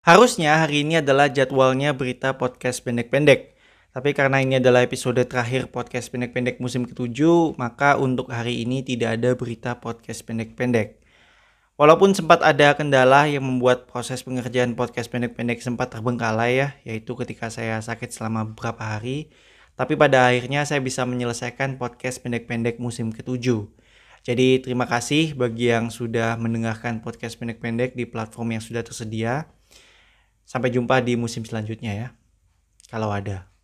Harusnya hari ini adalah jadwalnya berita podcast pendek-pendek. Tapi karena ini adalah episode terakhir podcast pendek-pendek musim ketujuh, maka untuk hari ini tidak ada berita podcast pendek-pendek. Walaupun sempat ada kendala yang membuat proses pengerjaan podcast pendek-pendek sempat terbengkalai ya, yaitu ketika saya sakit selama beberapa hari, tapi pada akhirnya saya bisa menyelesaikan podcast pendek-pendek musim ketujuh. Jadi terima kasih bagi yang sudah mendengarkan podcast pendek-pendek di platform yang sudah tersedia. Sampai jumpa di musim selanjutnya ya. Kalau ada.